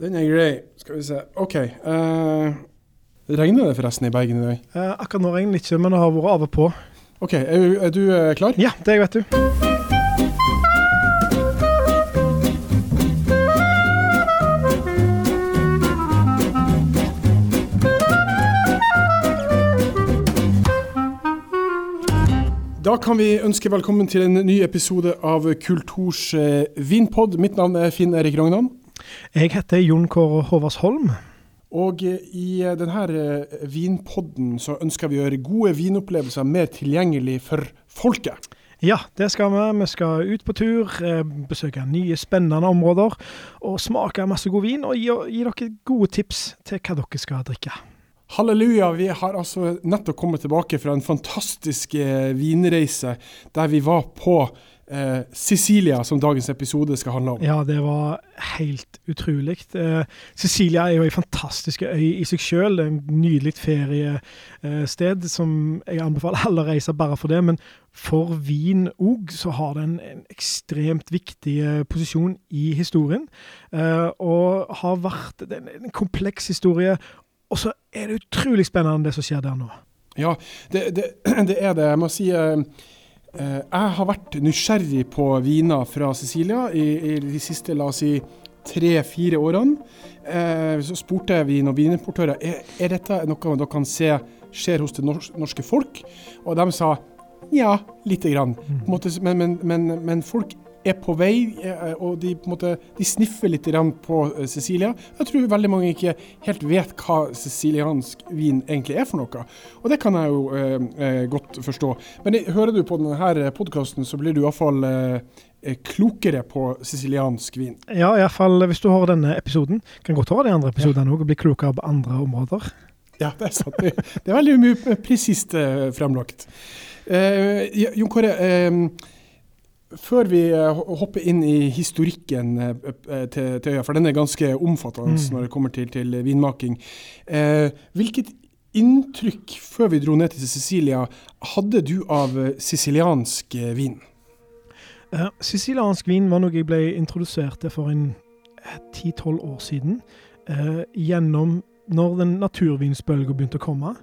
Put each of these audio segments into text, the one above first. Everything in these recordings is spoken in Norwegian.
Den er grei. Skal vi se. OK. Uh, regner det forresten i Bergen i dag? Uh, akkurat nå regner det ikke, men det har vært av og på. OK. Er, du- er du uh, klar? Ja, det vet du. Da kan vi ønske velkommen til en ny episode av Kulturs vinpod. Mitt navn er Finn Erik Rognan. Jeg heter Jon Kåre Håvardsholm. Og eh, i eh, denne eh, vinpodden så ønsker vi å gjøre gode vinopplevelser mer tilgjengelig for folket. Ja, det skal vi. Vi skal ut på tur, besøke nye spennende områder og smake masse god vin og gi, gi dere gode tips til hva dere skal drikke. Halleluja, vi har altså nettopp kommet tilbake fra en fantastisk vinreise der vi var på eh, Sicilia, som dagens episode skal handle om. Ja, det var helt utrolig. Eh, Sicilia er jo ei fantastisk øy i seg sjøl. En nydelig feriested som jeg anbefaler alle å reise bare for det. Men for vin òg så har det en, en ekstremt viktig eh, posisjon i historien. Eh, og har vært en, en kompleks historie. Og så er det utrolig spennende det som skjer der nå. Ja, det, det, det er det. Jeg må si eh, eh, jeg har vært nysgjerrig på viner fra Sicilia i, i de siste la oss si, tre-fire årene. Eh, så spurte vi noen vinimportører er, er dette noe dere kan se skjer hos det norske folk. Og de sa ja, lite grann. På men, men, men, men folk er på vei, eh, og de, på måte, de sniffer litt på Cecilia. Sicilia. Jeg tror veldig mange ikke helt vet hva siciliansk vin egentlig er for noe. Og det kan jeg jo eh, eh, godt forstå. Men eh, hører du på denne podkasten, så blir du iallfall eh, eh, klokere på siciliansk vin. Ja, iallfall hvis du hører denne episoden. Kan godt høre de andre episodene òg og bli klokere på andre områder. Ja, det er sant. Det, det er veldig mye presist eh, fremlagt. Eh, Jon Kåre, eh, før vi eh, hopper inn i historikken eh, eh, til, til øya, for den er ganske omfattende Mm. når det kommer til, til vinmaking. Eh, hvilket inntrykk før vi dro ned til Sicilia hadde du av siciliansk vin? Uh, Siciliansk vin var noe jeg ble introdusert til for en 10-12 år siden. eh, gjennom når den naturvinsbølga begynte å komme.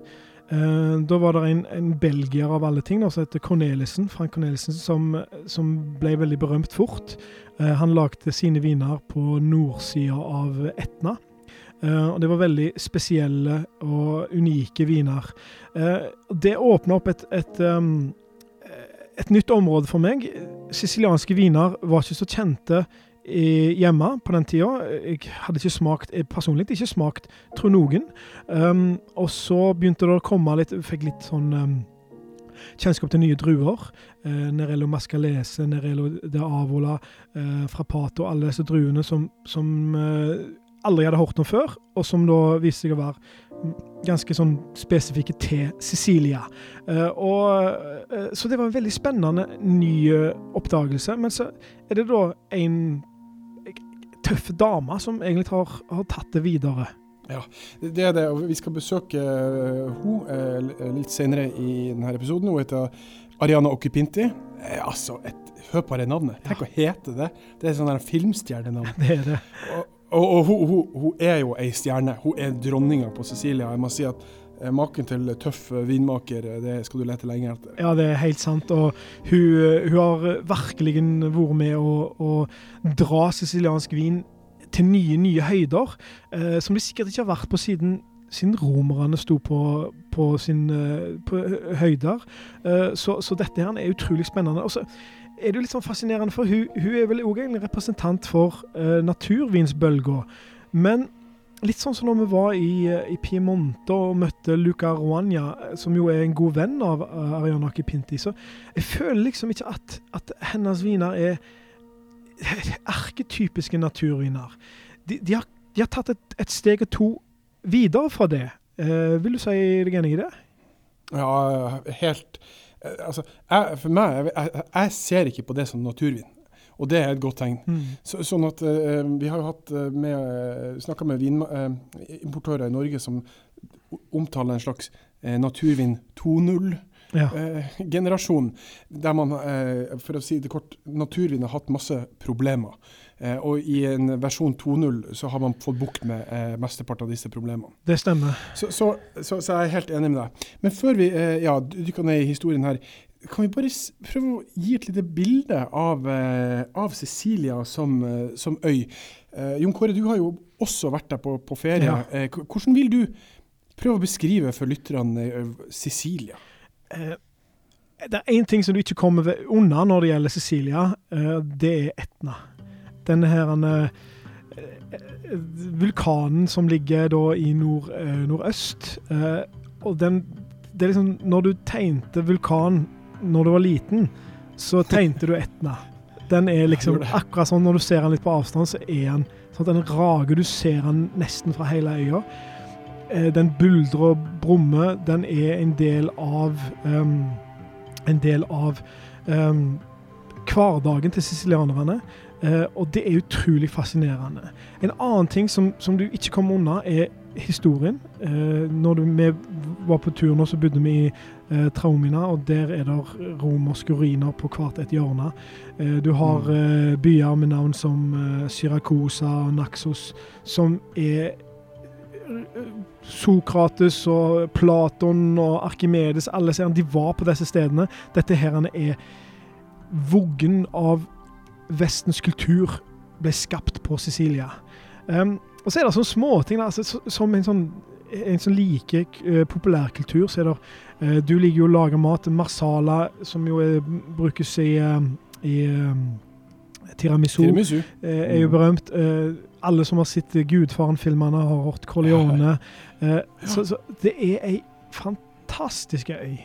Eh, da var det en, en belgier av alle ting da, som heter Cornelissen, Frank Cornelissen, som, som ble veldig berømt fort. Eh, han lagde sine viner på nordsida av Etna. Uh, og Det var veldig spesielle og unike viner. Det åpna opp et, et, um, et nytt område for meg. Sicilianske viner var ikke så kjente hjemme på den tida. Jeg hadde ikke smakt jeg personlig ikke smakt Tronogen. Um, og så begynte det å komme litt Fikk litt sånn um, kjennskap til nye druer. Uh, Nerello Mascalese, Nerello de Avola, uh, Frappato, alle disse druene som, som uh, aldri hadde hørt om før, og som da viste seg å være ganske sånn spesifikke til Sicilia. Eh, og, eh, så det var en veldig spennende ny eh, oppdagelse. Men så er det da en eh, tøff dame som egentlig har, har tatt det videre. Ja, Det er det, Vi skal besøke henne litt senere i denne episoden. Hun heter Ariana Occupinti. Eh, altså, et, Hør på det navnet. Tenk å hete det. Det er sånn der filmstjernenavn. Det er det. Og, og, og hun, hun, hun er jo ei stjerne. Hun er dronninga på Sicilia. Jeg må si at eh, Maken til tøff eh, vinmaker, eh, det skal du lete lenge etter. Ja, det er helt sant. Og hun, hun har virkelig vært med å, å dra siciliansk vin til nye, nye høyder, eh, som de sikkert ikke har vært på siden siden romerne sto på, på sin eh, på høyder. Eh, så, så dette her er utrolig spennende. Og så er det jo litt sånn fascinerende, for hun, hun er vel òg en representant for eh, naturvinsbølga. Men litt sånn som når vi var i, eh, i Piemonte og møtte Luca Roagna, eh, som jo er en god venn av uh, Ariana Kipinti, så jeg føler liksom ikke at, at hennes viner er erketypiske naturviner. De, de, har, de har tatt et, et steg og to videre fra det. Eh, vil du si deg enig i det? Ja, helt eh, Altså, jeg, for meg jeg, jeg, jeg ser ikke på det som naturvin. Og det er et godt tegn. Så, sånn at eh, Vi har jo hatt eh, med, snakka med vinimportører i Norge som omtaler en slags eh, naturvin 2.0. Ja. eh, generasjon der man, eh, for å si det kort, naturvin har hatt masse problemer. Eh, og i en versjon 2.0 så har man fått bukt med eh, mesteparten av disse problemene. Det stemmer. Så, så, så, så jeg er helt enig med deg. Men før vi eh, ja, dykker ned i historien her, kan vi bare prøve å gi et lite bilde av, eh, av Cecilia som, eh, som øy? Eh, Jon Kåre, du har jo også vært der på, på ferie. Ja. Eh, hvordan vil du prøve å beskrive for lytterne Cecilia? Eh, det er én ting som du ikke kommer unna når det gjelder Cecilia. Eh, det er Etna. Denne her eh, eh, vulkanen som ligger da i nord, eh, nordøst. Eh, og den Det er liksom Når du tegnte vulkan når du var liten, så tegnte du Etna. Den er liksom akkurat sånn når du ser den litt på avstand, så er den sånn at den rager. Du ser den nesten fra hele øya. Eh, Den buldrer og brummer. Den er en del av um, En del av um, hverdagen til sicilianerne. Uh, og det er utrolig fascinerende. En annen ting som, som du ikke kommer unna, er historien. Uh, når du, vi var på tur nå, så bodde vi i eh, Traumina, og der er det romerske ruiner på hvert et hjørne. Eh, du har eh, byer med navn som eh, Syrakusa og Naxos, som er eh, Sokrates og Platon og Arkimedes, alle ser de var på disse stedene. Dette her er voggen av Vestens kultur ble skapt på Sicilia. Um, og så er det sånne småting, altså, så- som en sånn en som liker uh, populærkultur, så er det eh, Du liker jo å lage mat. Marsala, som jo er, brukes i, eh, i eh, tiramisu, Tiramisu. eh, er jo berømt. Eh, alle som har sett Gudfaren-filmene, har hørt Corleone. Ja. så, så det er ei fantastisk øy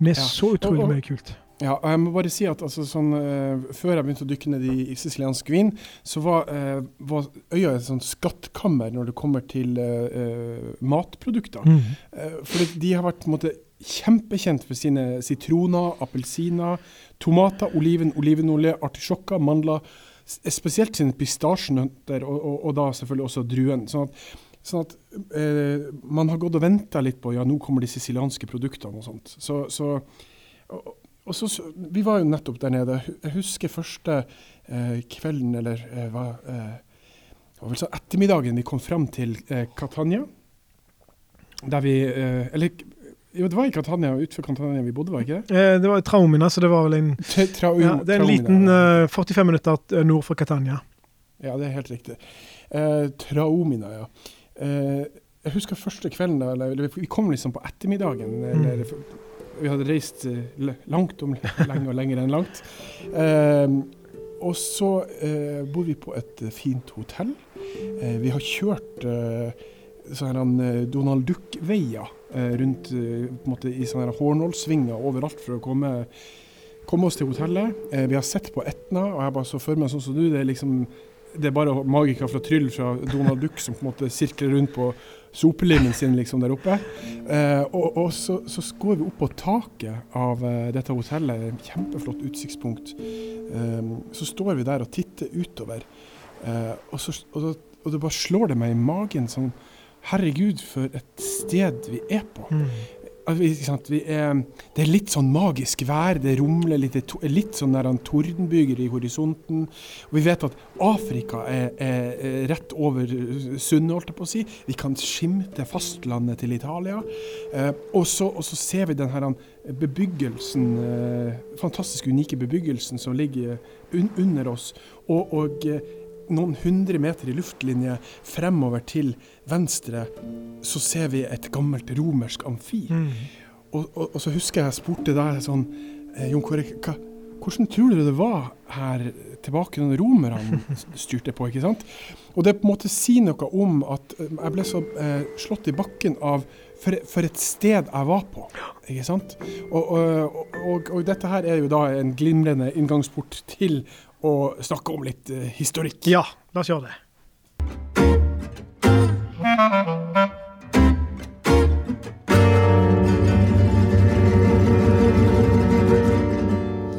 med Ja. så utrolig Og- og- mye kult. Ja, og jeg må bare si at altså, sånn, uh, Før jeg begynte å dykke ned i, i siciliansk vin, så var, uh, var øya et sånn skattkammer når det kommer til uh, eh, matprodukter. Mm. Eh, for de har vært måte kjempekjent for sine sitroner, appelsiner, tomater, oliven, olivenolje, artisjokker, mandler. Spesielt sine pistasjenøtter, og, og, og da selvfølgelig også druen. Sånn at, sånn at eh, man har gått og venta litt på ja, nå kommer de sicilianske produktene og sånt. Så, så, og, og så, Vi var jo nettopp der nede. Jeg husker første eh, kvelden, eller eh, hva eh, var vel så ettermiddagen vi kom fram til eh, Catania. Der vi eh, Eller jo, det var i Catania, utenfor Catania vi bodde, var det ikke det? Eh, det var Traumina, så det var vel en Tra, traum, ja, Det er en liten uh, 45 minutter eh, nord for Catania. Ja, det er helt riktig. Eh, Traumina, ja. Eh, jeg husker første kvelden, da, eller, vi kom liksom på ettermiddagen. Mm. Eller, vi hadde reist eh, langt om lenge og lenger enn langt. Eh, og så eh, bor vi på et eh, fint hotell. Eh, vi har kjørt eh, sånne eh, Donald Duck-veier eh, rundt eh, på en måte i sånne hårnålsvinger overalt for å komme, komme oss til hotellet. Eh, vi har sett på Etna, og jeg bare så for meg sånn som du, det er liksom det er bare magikere fra Tryll fra Donald Duck som på en måte sirkler rundt på sopelimmen sin liksom der oppe. Eh, og og så, så går vi opp på taket av eh, dette hotellet, kjempeflott utsiktspunkt. Eh, så står vi der og titter utover, eh, og, så, og, og det bare slår det meg i magen sånn Herregud, for et sted vi er på. Mm. Altså, vi- ikke sant? Vi er, det er litt sånn magisk vær, det rumler litt, litt sånn der en tordenbyger i horisonten. Og vi vet at Afrika er, er, er rett over sundet, holdt jeg på å si. Vi kan skimte fastlandet til Italia. Eh, og, så, og så ser vi den her bebyggelsen, eh, fantastisk unike bebyggelsen som ligger un under oss. Og, og eh, noen hundre meter i luftlinje fremover til venstre så ser vi et gammelt romersk amfi. Mm. Og, og, og så husker jeg jeg spurte deg sånn eh, Jon Kåre, hvordan tror du det var her tilbake når romerne styrte på, ikke sant? Og det på en måte sier noe om at eh, jeg ble så eh, slått i bakken av for, for et sted jeg var på, ikke sant? Og, og, og, og dette her er jo da en glimrende inngangsport til å snakke om litt eh, historikk. Ja, la oss gjøre det.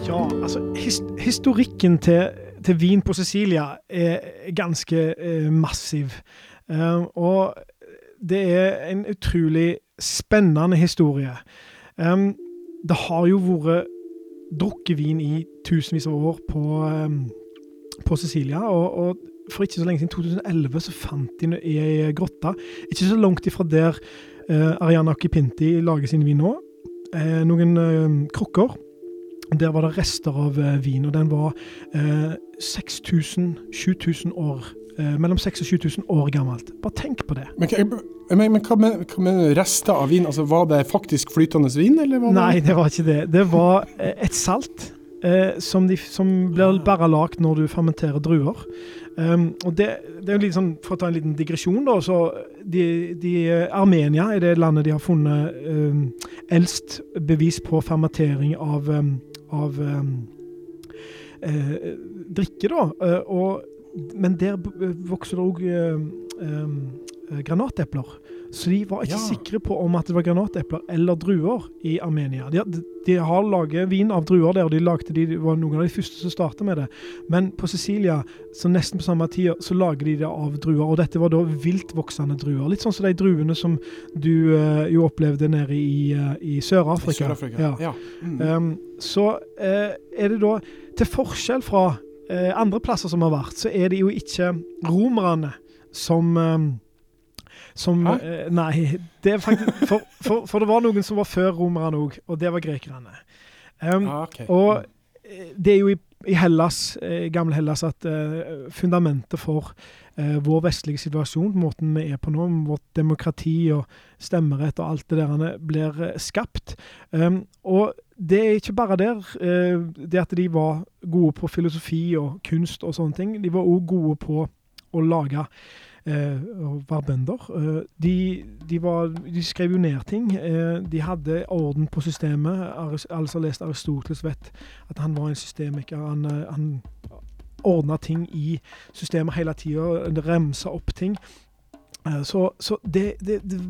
Ja, altså his historikken til, til vin på Sicilia er ganske eh, massiv. Uh, og det er en utrolig spennende historie. Um, det har jo vært drukket vin i tusenvis av år på, eh, på Sicilia. Og, og, for ikke så lenge siden, 2011, så fant de ei grotte, ikke så langt ifra der eh, Ariana Kipinti lager sin vin nå, eh, noen eh, krukker. Der var det rester av eh, vin, og den var 6000-7000 år eh, mellom 6000 og 7000 år gammelt. Bare tenk på det. Men, men, men hva, med, rester av vin? Altså, Var det faktisk flytende vin? Eller var det Nei, det var ikke det. Det var eh, et salt eh, som, de, som, blir bare lagd når du fermenterer druer. Um, og det, det, er jo litt sånn, For å ta en liten digresjon, da. så de, de, Armenia er det landet de har funnet um, eldst bevis på fermentering av, um, av eh, drikke. da, uh, og men der vokser det òg eh, eh, granatepler. Så de var ikke ja. sikre på om at det var granatepler eller druer i Armenia. De, de, har laget vin av druer der, og de, lagde, de var noen av de første som startet med det. Men på Sicilia, så nesten på samme tid, så lager de det av druer. Og dette var da viltvoksende druer. Litt sånn som de druene som du uh, jo opplevde nede i, uh, i Sør-Afrika. Sør ja. ja. Mm. Um, så uh, er det da, til forskjell fra eh, andre plasser som har vært, så er det jo ikke romerne som eh, som eh, Nei, det er faktisk for, for, for, det var noen som var før romerne òg, og det var grekerne. Um, ah, okay. Og eh, det er jo i, i Hellas, i eh, gamle Hellas at uh, fundamentet for uh, vår vestlige situasjon, måten vi er på nå, vårt demokrati og stemmerett og alt det der, blir skapt. Um, og det er ikke bare der. Eh, det at de var gode på filosofi og kunst og sånne ting. De var òg gode på å lage eh, og var bønder. Eh, de, de, var, de, skrev jo ned ting. de hadde orden på systemet. Alle som har lest Aristoteles, vet at han var en systemiker. Han, han ordna ting i systemet hele tida, remsa opp ting. Så, så det, det, det,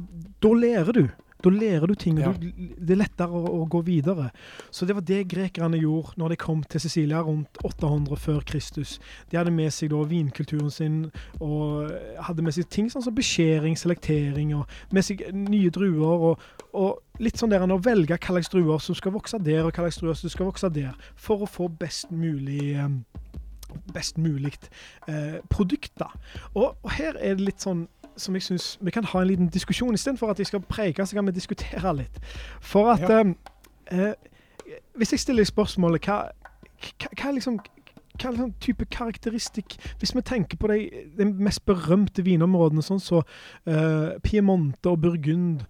da lærer du. Da lærer du ting, ja. det er lettere å, å, gå videre. Så det var det grekerne gjorde når de kom til Sicilia rundt 800 før Kristus. De hadde med seg da vinkulturen sin og hadde med seg ting sånn som beskjæring, selektering, og med seg nye druer. og, og litt sånn der å velge hva slags druer som skal vokse der, og hva slags druer som skal vokse der, for å få best mulig eh, best mulig eh, produkt. da. Og, og, her er det litt sånn som jeg syns vi kan ha en liten diskusjon istedenfor at de skal preke, så kan vi diskutere litt. For at ja. eh, Hvis jeg stiller spørsmålet hva, hva, hva liksom hva er sånn type karakteristikk Hvis vi tenker på de, de mest berømte vinområdene, sånn som så, uh, Piemonte og Burgund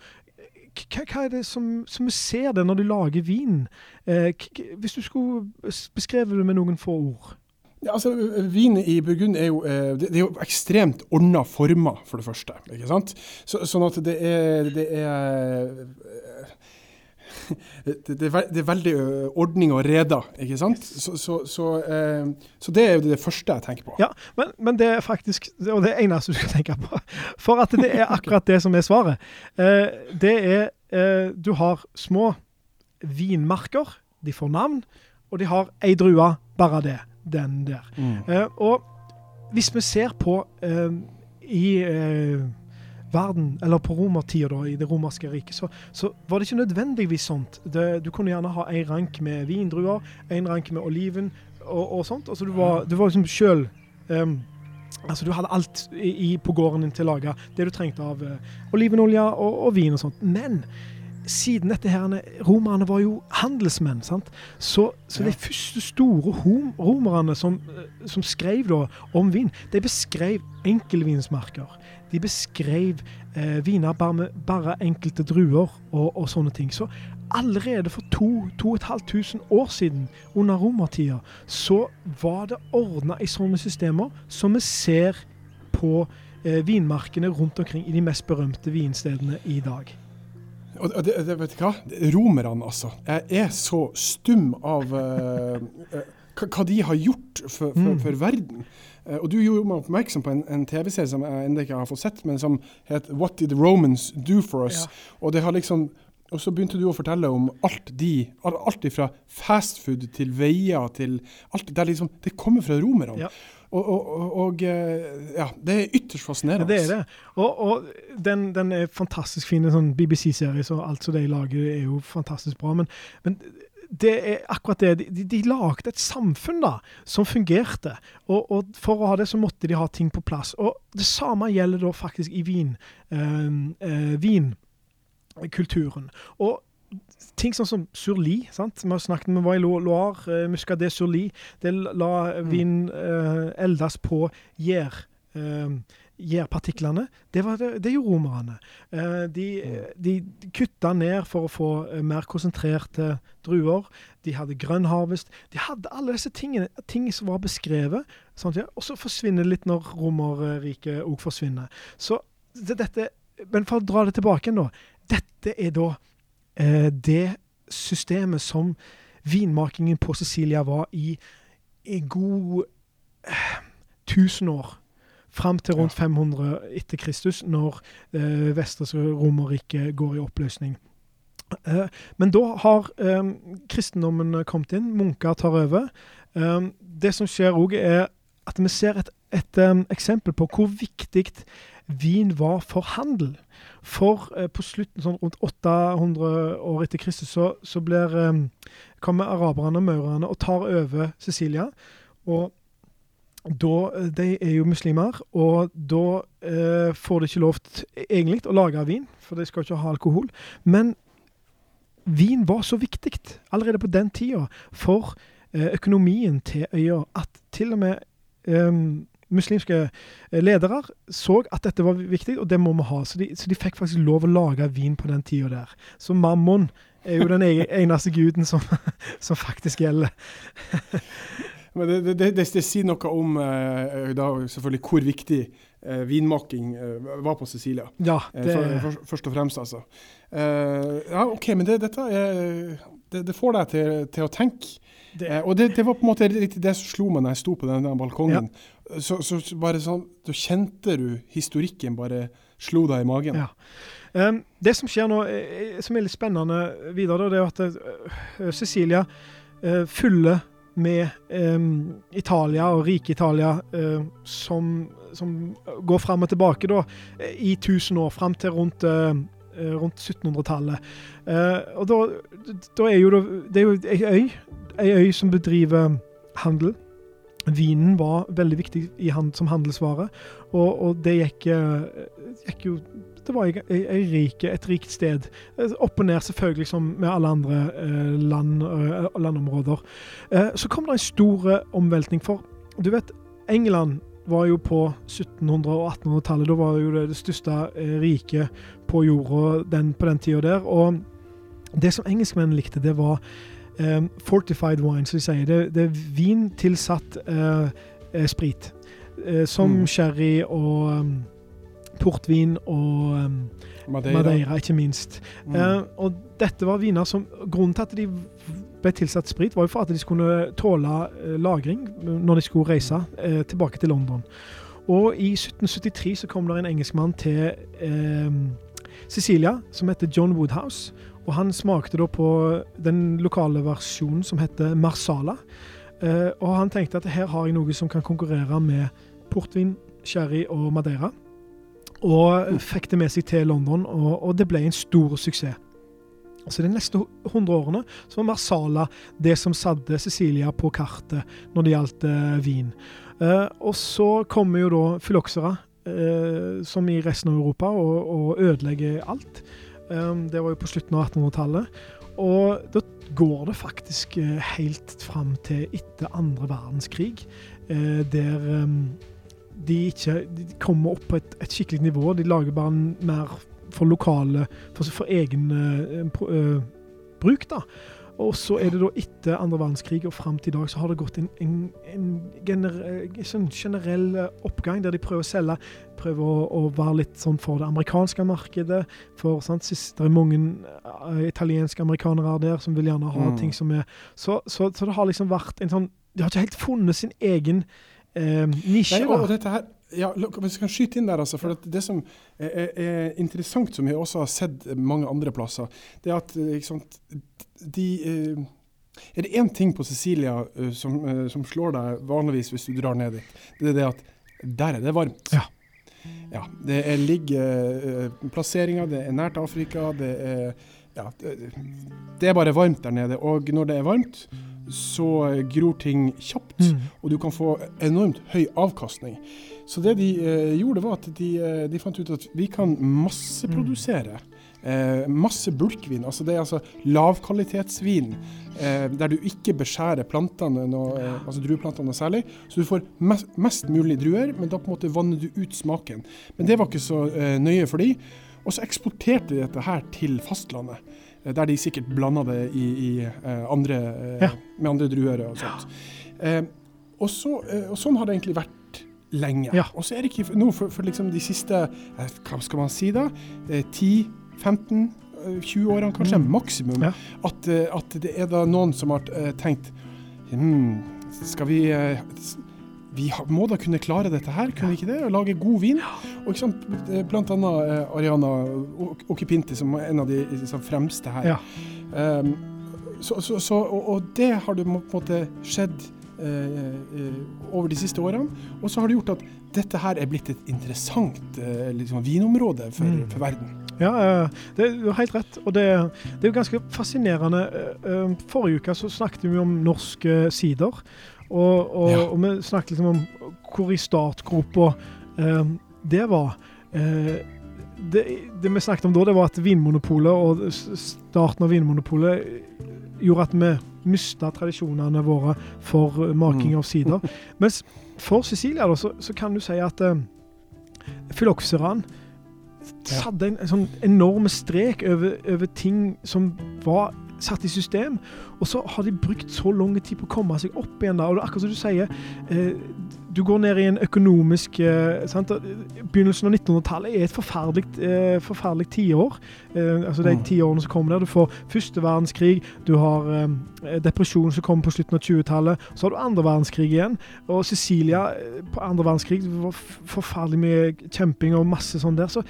hva, hva, er det som, som vi ser det når du lager vin? Uh, hvis du skulle beskrevet det med noen få ord? Ja, altså, Vin i Burgund er jo, eh, det, er jo ekstremt ordna former, for det første. ikke sant? Så, sånn at det er, det er det, det, er veldig ordning og reda, ikke sant? Så, så, så, eh, så, det er jo det første jeg tenker på. Ja, men, men, det er faktisk og det eneste du skal tenke på. For at det er akkurat det som er svaret. Eh, det er Du har små vinmarker. De får navn, og de har ei drue. Bare det den der. Mm. Eh, og hvis vi ser på eh, i eh, verden, eller på romertida, i det romerske riket, så, så, var det ikke nødvendigvis sånt. Det, du kunne gjerne ha en rank med vindruer, en rank med oliven og, og sånt. Altså, du var, du var liksom sjøl um, Altså, du hadde alt i, i, på gården din til å lage det du trengte av olivenolje og, og vin og sånt. Men siden dette her, Romerne var jo handelsmenn. sant? Så, så ja. de første store romerne som, eh, som skrev da om vin, de beskrev enkelvinsmarker. De beskrev eh, viner bare med bare enkelte druer og, og, sånne ting. Så allerede for 2500 år siden, under romertida, så var det ordna i sånne systemer som vi ser på eh, vinmarkene rundt omkring i de mest berømte vinstedene i dag. Og det, det, vet du hva? Romerne, altså. Jeg er så stum av uh, hva de har gjort for, for, mm. for verden. Uh, og du gjorde meg oppmerksom på en, en TV-serie som jeg ennå ikke har fått sett, men som het 'What Did the Romans Do For Us'? Ja. Og det har liksom og så begynte du å fortelle om alt de Alt fra fastfood til veier til alt det, liksom, det kommer fra romerne. Ja. Og, og, og, eh, ja, det er ytterst fascinerende. Det er det. Og, og den, den, er fantastisk fin. Sånn BBC-serie, og alt som de lager er jo fantastisk bra. Men, men det er akkurat det. De, de, lagde et samfunn da, som fungerte. Og, og, for å ha det, så måtte de ha ting på plass. Og det samme gjelder da faktisk i vin. Eh, eh, vinkulturen. Og ting sånn som surli. sant? Vi har snakket med var i Loire, uh, Muscadet surli. Det la mm. vin uh, eldes på gjær. Uh, gjærpartiklene. Det, det, det gjorde romerne. Uh, de, mm. de, kutta ned for å få mer konsentrerte druer. De hadde grønn harvest. De hadde alle disse tingene, ting som var beskrevet. Sant, ja? Og så forsvinner det litt når Romerriket òg forsvinner. Så det, dette, Men for å dra det tilbake nå. Dette er da eh, det systemet som vinmakingen på Sicilia var i en god eh, 1000 år. Fram til rundt 500 etter Kristus, når eh, Vestre Romerrike går i oppløsning. Eh, men da har eh, kristendommen kommet inn, munker tar over. Eh, det som skjer òg, er at vi ser et, et um, eksempel på hvor viktig vin var for handel. For eh, på slutten, sånn rundt 800 år etter Kristus, så, så blir, eh, kommer araberne og maurerne og tar over Sicilia. Og da, eh, De er jo muslimer, og da eh, får de ikke lov egentlig å lage vin, for de skal ikke ha alkohol. Men vin var så viktig allerede på den tida for eh, økonomien til øya at til og med um, muslimske eh, ledere så at dette var viktig, og det må vi ha. Så de, så de fikk faktisk lov å lage vin på den tida der. Så mammon er jo den eneste guden som, som faktisk gjelder. Men det, det, det, det, sier noe om uh, da, selvfølgelig hvor viktig eh, vinmaking uh, var på Sicilia. Ja, det... For, først og fremst, altså. ja, OK, men det, dette det, får deg til, til å tenke. og det, var på en måte det som slo meg når jeg sto på den, den balkongen. Ja så, så, bare sånn, da kjente du historikken bare slo deg i magen. Ja. Um, det som skjer nå, som er litt spennende videre, det er at uh, Cecilia uh, fyller med um, Italia og rike Italia uh, som, som, går fram og tilbake da, i 1000 år, fram til rundt, rundt 1700-tallet. og da, da, er jo det, det er jo ei øy, ei øy som bedriver handel. Vinen var veldig viktig hand, som handelsvare, og, og det gikk, eh, gikk, jo Det var ei, rike, et rikt sted. Eh, opp og ned, selvfølgelig, som med alle andre eh, land, landområder. Så kom det en stor omveltning, for du vet, England var jo på 1700- og 1800-tallet. Da var det jo det det største riket på jorda den, på den tida der. Og det som engelskmennene likte, det var um, fortified wine, som de sier. Det, det er vin tilsatt uh, sprit. Uh, som mm. sherry og um, portvin og um, Madeira. Madeira. ikke minst. Mm. Uh, og dette var viner som Grunnen til at de ble tilsatt sprit, var jo for at de skulle tåle lagring når de skulle reise tilbake til London. Og i 1773 så kom det en engelskmann til Sicilia som heter John Woodhouse. Og han smakte da på den lokale versjonen som heter Marsala. Eh, og han tenkte at her har jeg noe som kan konkurrere med portvin, sherry og madeira. Og fikk det med seg til London, og, og det ble en stor suksess. Så De neste 100 årene så var Marsala det som satte Cecilia på kartet når det gjaldt eh, vin. Eh, og så kommer jo da fyloksere, eh, som i resten av Europa, og, og ødelegger alt. Um, det var jo på slutten av 1800-tallet. Og da går det faktisk uh, helt fram til etter andre verdenskrig, uh, der um, de ikke de kommer opp på et, et, skikkelig nivå. De lager bare mer for lokale, for, for egen uh, bruk, da. Og så er det da etter andre verdenskrig og fram til i dag så har det gått en, en, en gener, sånn generell oppgang der de prøver å selge Prøver å, å, være litt sånn for det amerikanske markedet. For sant, det er mange uh, italienske amerikanere der som vil gjerne ha mm. ting som er så, så, så, det har liksom vært en sånn De har ikke helt funnet sin egen uh, nisje. Nei, og dette her ja, Hvis jeg kan skyte inn der, altså, for det, det som er, er, interessant, som vi også har sett mange andre plasser, det er at sant, de eh, Er det én ting på Sicilia uh, som, som, slår deg vanligvis hvis du drar ned dit, det er det at der er det varmt. Ja. ja det er ligger plasseringer, det er nært Afrika, det er ja, det, det er bare varmt der nede. Og når det er varmt, så gror ting kjapt, Mm. og du kan få enormt høy avkastning. Så det de eh, gjorde, var at de, eh, de fant ut at vi kan masseprodusere. Eh, masse bulkvin. altså Det er altså lavkvalitetsvin eh, der du ikke beskjærer plantene, noe, eh, altså drueplantene særlig. Så du får mest, mest mulig druer, men da på en måte vanner du ut smaken. Men det var ikke så eh, nøye for de. Og så eksporterte de dette her til fastlandet. Der de sikkert blanda det i, i andre, Ja. med andre druer og sånt. Eh, og, så, og sånn har det egentlig vært lenge. Ja. Og så er det ikke nå for, for liksom de siste eh, hva skal man si da, eh, 10-15 eh, 20 årene kanskje, Mm. maksimum, Ja. at, eh, at det er da noen som har eh, tenkt hm, Skal vi eh, vi må da kunne klare dette her, kunne vi ikke det? Og lage god vin? Og ikke sant, eh, Blant annet eh, Ariana Okipinti, som er en av de liksom, fremste her. Ja. Um, så, så, så, og, og det har det på en måte skjedd eh, eh, over de siste årene. Og så har det gjort at dette her er blitt et interessant eh, liksom, vinområde for, Mm. for verden. Ja, eh, det du jo helt rett. Og det, det er jo ganske fascinerende. Eh, eh, Forrige uke så snakket vi om norsk eh, sider. Og, og, Ja. og vi snakket liksom om hvor i startgropa eh, det var. Eh, det, det vi snakket om da, det var at Vinmonopolet og starten av Vinmonopolet gjorde at vi mista tradisjonene våre for eh, making Mm. av sider. Mens for Cecilia da, så, så kan du si at eh, Ja. satte en, en sånn enorm strek over, over ting som var satt i system. Og så har de brukt så lang tid på å komme seg opp igjen. da, og det er akkurat som du sier, eh, du går ned i en økonomisk eh, sant? Begynnelsen av 1900-tallet er et forferdelig, eh, forferdelig tiår. Eh, altså de Mm. tiårene som kommer der. Du får første verdenskrig, du har eh, depresjonen som kommer på slutten av 20-tallet. Så har du andre verdenskrig igjen. Og Cecilia eh, på andre verdenskrig det var forferdelig mye kjemping og masse sånn der. Så,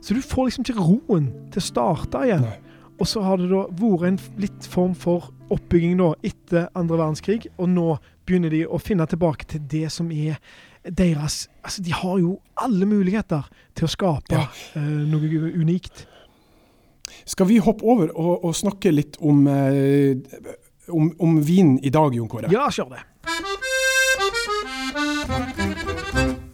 så du får liksom ikke roen til å starte igjen. Nei. Og så har det da vært en litt form for oppbygging da etter andre verdenskrig, og nå begynner de å finne tilbake til det som er deres Altså, de har jo alle muligheter til å skape Ja. uh, noe unikt. Skal vi hoppe over og, og snakke litt om, uh, om, om vin i dag, Jon Kåre? Ja, kjør det.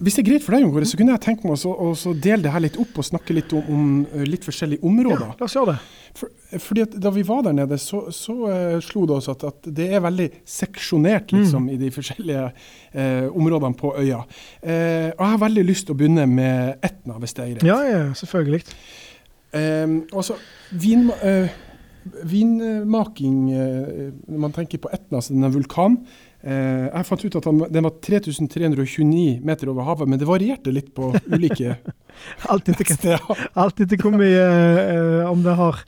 Hvis det er greit for deg, Jon så kunne jeg tenke meg å så- dele det her litt opp og snakke litt om, om eh, litt forskjellige områder. Ja, la oss gjøre det. For, fordi at Da vi var der nede, så, så uh, slo det oss at, at det er veldig seksjonert liksom, i de forskjellige uh, områdene på øya. Uh, og Jeg har veldig lyst til å begynne med Etna, hvis det er greit. Ja, ja, selvfølgelig. Eh, altså, vin, eh, vinmaking eh, Når man tenker på Etna, som en vulkan. Eh, jeg fant ut at den var 3329 meter over havet, men det varierte litt på ulike Alt etter, hvor mye eh, Om det har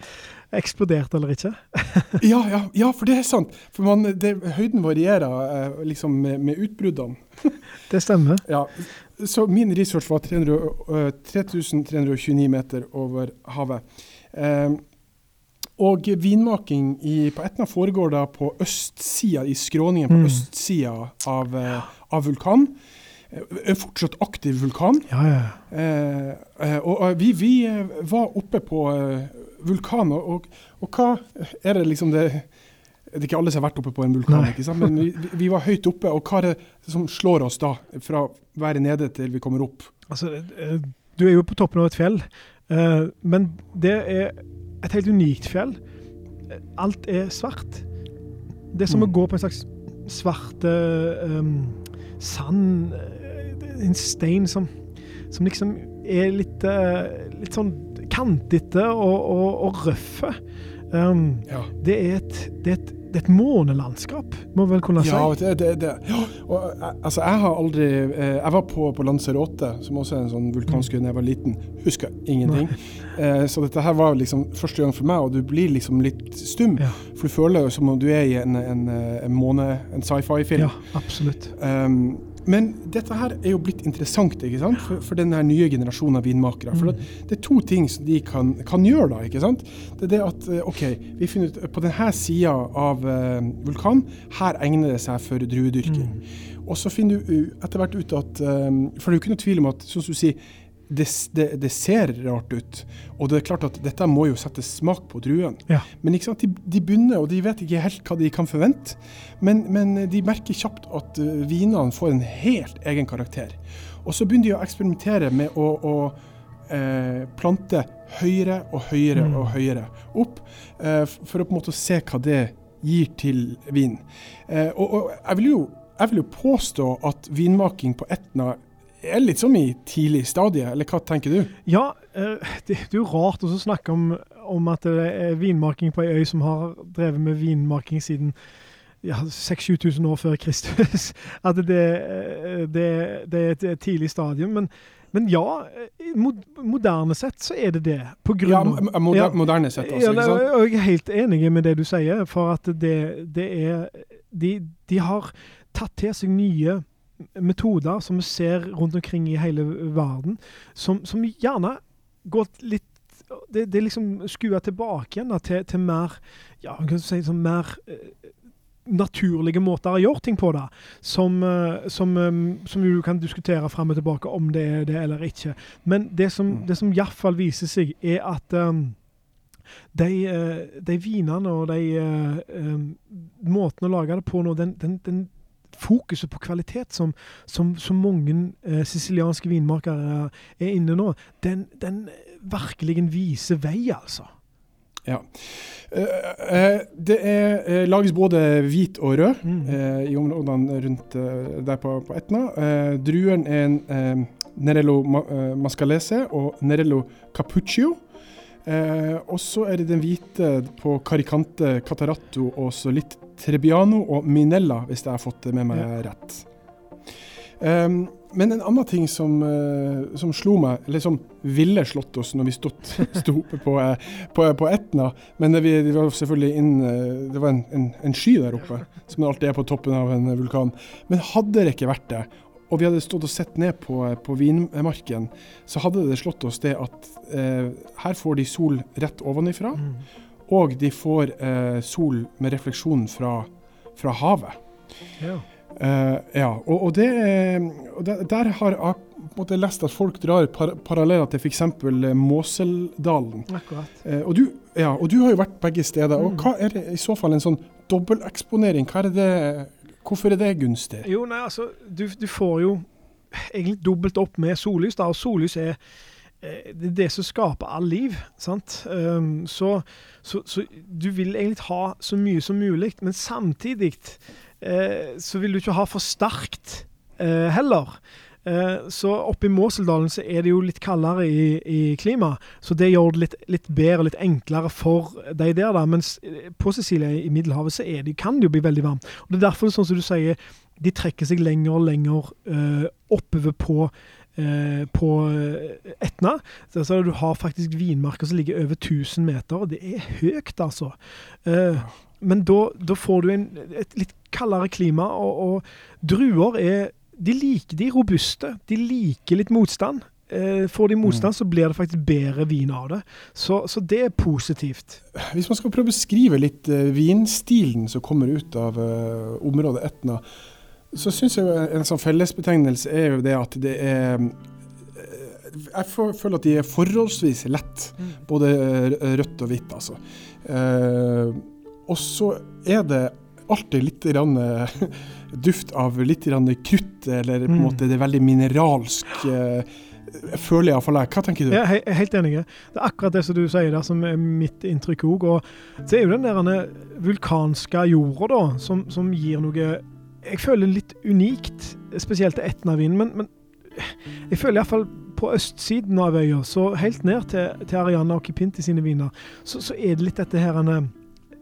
eksplodert eller ikke. Ja, ja, ja, for det er sant. For man, det, høyden varierer eh, liksom med, med utbruddene. Det stemmer. Ja, så min research var 300, uh, 3329 meter over havet. Eh, og vinmaking i, på Etna foregår da på østsida, i skråningen på Mm. østsida av, eh, av vulkanen. Eh, En fortsatt aktiv vulkan. Ja, ja. Eh, eh, og, vi, vi eh, var oppe på eh, vulkanen, og, og hva er det liksom det Det er ikke alle som har vært oppe på en vulkan, Nei. ikke sant? men vi, vi var høyt oppe. Og hva er det som slår oss da, fra å være nede til vi kommer opp? Altså, eh, du er jo på toppen av et fjell, eh, men det er et helt unikt fjell. Alt er svart. Det er som Mm. å gå på en slags svart eh, um, sand, eh, en stein som, som liksom er litt, uh, litt sånn kantete og, og, og røffe. Um, Ja. det, er et, det, er et, det er et månelandskap, må vel kunne si. Ja, det, det, det. Og, eh, altså, jeg har aldri eh, Jeg var på, på Lanzarote, som også er en sånn vulkansk øy da jeg var liten. Husker ingenting. Eh, så dette her var liksom første gang for meg, og du blir liksom litt stum. Ja. For du føler jo som om du er i en, en, en måne, en sci-fi-film. Ja, absolutt. Um, men dette her er jo blitt interessant ikke sant? For, for denne nye generasjonen av vinmakere. For Mm. det, er to ting som de kan, kan gjøre. da, ikke sant? Det er det at eh, OK, vi finner ut på denne sida av uh, vulkanen, her egner det seg for druedyrking. Mm. Og så finner du etter hvert ut at um, For det er jo ikke noe tvil om at som du sier, det, det, det, ser rart ut. Og det er klart at dette må jo sette smak på druen. Ja. Men ikke sant, de, de, begynner, og de vet ikke helt hva de kan forvente. Men, men de merker kjapt at uh, vinene får en helt egen karakter. Og så begynner de å eksperimentere med å, å eh, plante høyere og høyere mm. og høyere opp, eh, for å på en måte se hva det gir til vin. Eh, og, og jeg, vil jo, jeg, vil jo, påstå at vinmaking på Etna er litt som i tidlig stadie, eller hva tenker du? Ja, eh, det, er jo rart å snakke om, om, at det er vinmarking på ei øy som har drevet med vinmarking siden ja, 6000-7000 år før Kristus. At det, eh, det, det, er et tidlig stadium. Men men ja, moderne sett så er det det. På grunn ja, moder ja, moderne sett også, ja, ikke sant? Jeg er helt enig med det du sier, for at det, det er de, de, har tatt til seg nye metoder som vi ser rundt omkring i hele verden, som, som gjerne går litt det, det liksom skua tilbake igjen til, til, mer ja, kan si, sånn mer eh, naturlige måter å gjøre ting på, da, som, eh, som, eh, som du kan diskutere fram og tilbake om det er det eller ikke. Men det som, mm. det som iallfall viser seg, er at um, de, de, vinene og de um, måtene å lage det på nå, den, den, den fokuset på kvalitet som, som, som mange eh, sicilianske vinmakere er inne nå, den, den virkelig viser vei, altså. Ja. Uh, det er, uh, lages både hvit og rød mm. i områdene rundt der på, på Etna. druen er en Nerello mascalese og Nerello cappuccio. Og så er det den hvite på Caricante Cataratto og så litt Trebbiano og Minella, hvis jeg har fått det med meg ja. rett. Um, men en annen ting som, uh, som, slo meg, eller som ville slått oss når vi stod, sto oppe på, uh, på, på, Etna Men det, det var selvfølgelig inn, uh, det var en, en, en, sky der oppe, som alltid er på toppen av en vulkan. Men hadde det ikke vært det, og vi hadde stått og sett ned på, på vinmarken, så hadde det slått oss det at her får de sol rett ovenifra, mm. og de får sol med refleksjon fra, fra havet. Ja. Eh, ja, og, og, det, og der, der har jeg lest at folk drar par paralleller til f.eks. Måseldalen. Uh, og, du, ja, og du har jo vært begge steder. Mm. og Hva er det i så fall en sånn dobbelteksponering? Hvorfor er det gunstig? Jo, nei, altså, du, du, får jo egentlig dobbelt opp med sollys. da, og Sollys er eh, det er det som skaper all liv. sant? Um, så, så, så, du vil egentlig ha så mye som mulig, men samtidig uh, så vil du ikke ha for sterkt uh, heller. Eh, så oppe i Måseldalen så er det jo litt kaldere i, i klima, så det gjør det litt, litt bedre, litt enklere for de der. da, Mens på Sicilia i Middelhavet så det, kan det jo bli veldig varmt. Og Det er derfor, sånn som du sier, de trekker seg lenger og lenger uh, oppover på Eh, på Etna. Så du har faktisk vinmarker som ligger over 1000 meter. og Det er høyt, altså. Eh, men da får du en, et litt kaldere klima, og, og druer er de liker de robuste. De liker litt motstand. Eh, får de motstand, mm. så blir det faktisk bedre vin av det. Så, så, det er positivt. Hvis man skal prøve å beskrive litt eh, vinstilen som kommer ut av eh, området Etna, så syns jeg en sånn fellesbetegnelse er jo det at det er Jeg føler at de er forholdsvis lett, mm. både rødt og hvitt, altså. Uh, og så er det alltid litt rann, duft av litt krutt, eller på en mm. måte det er veldig mineralsk. Eh, føler iallfall jeg. Hva tenker du? Jeg er helt enig. Det er akkurat det som du sier der, som er mitt inntrykk òg. Og så er jo den der vulkanske jorda da, som, som, gir noe Jeg føler litt unikt, spesielt til Etnavin. Men, men jeg føler iallfall på østsiden av øya, så helt ned til, til Ariana og Kipinti sine viner, så, så er det litt dette her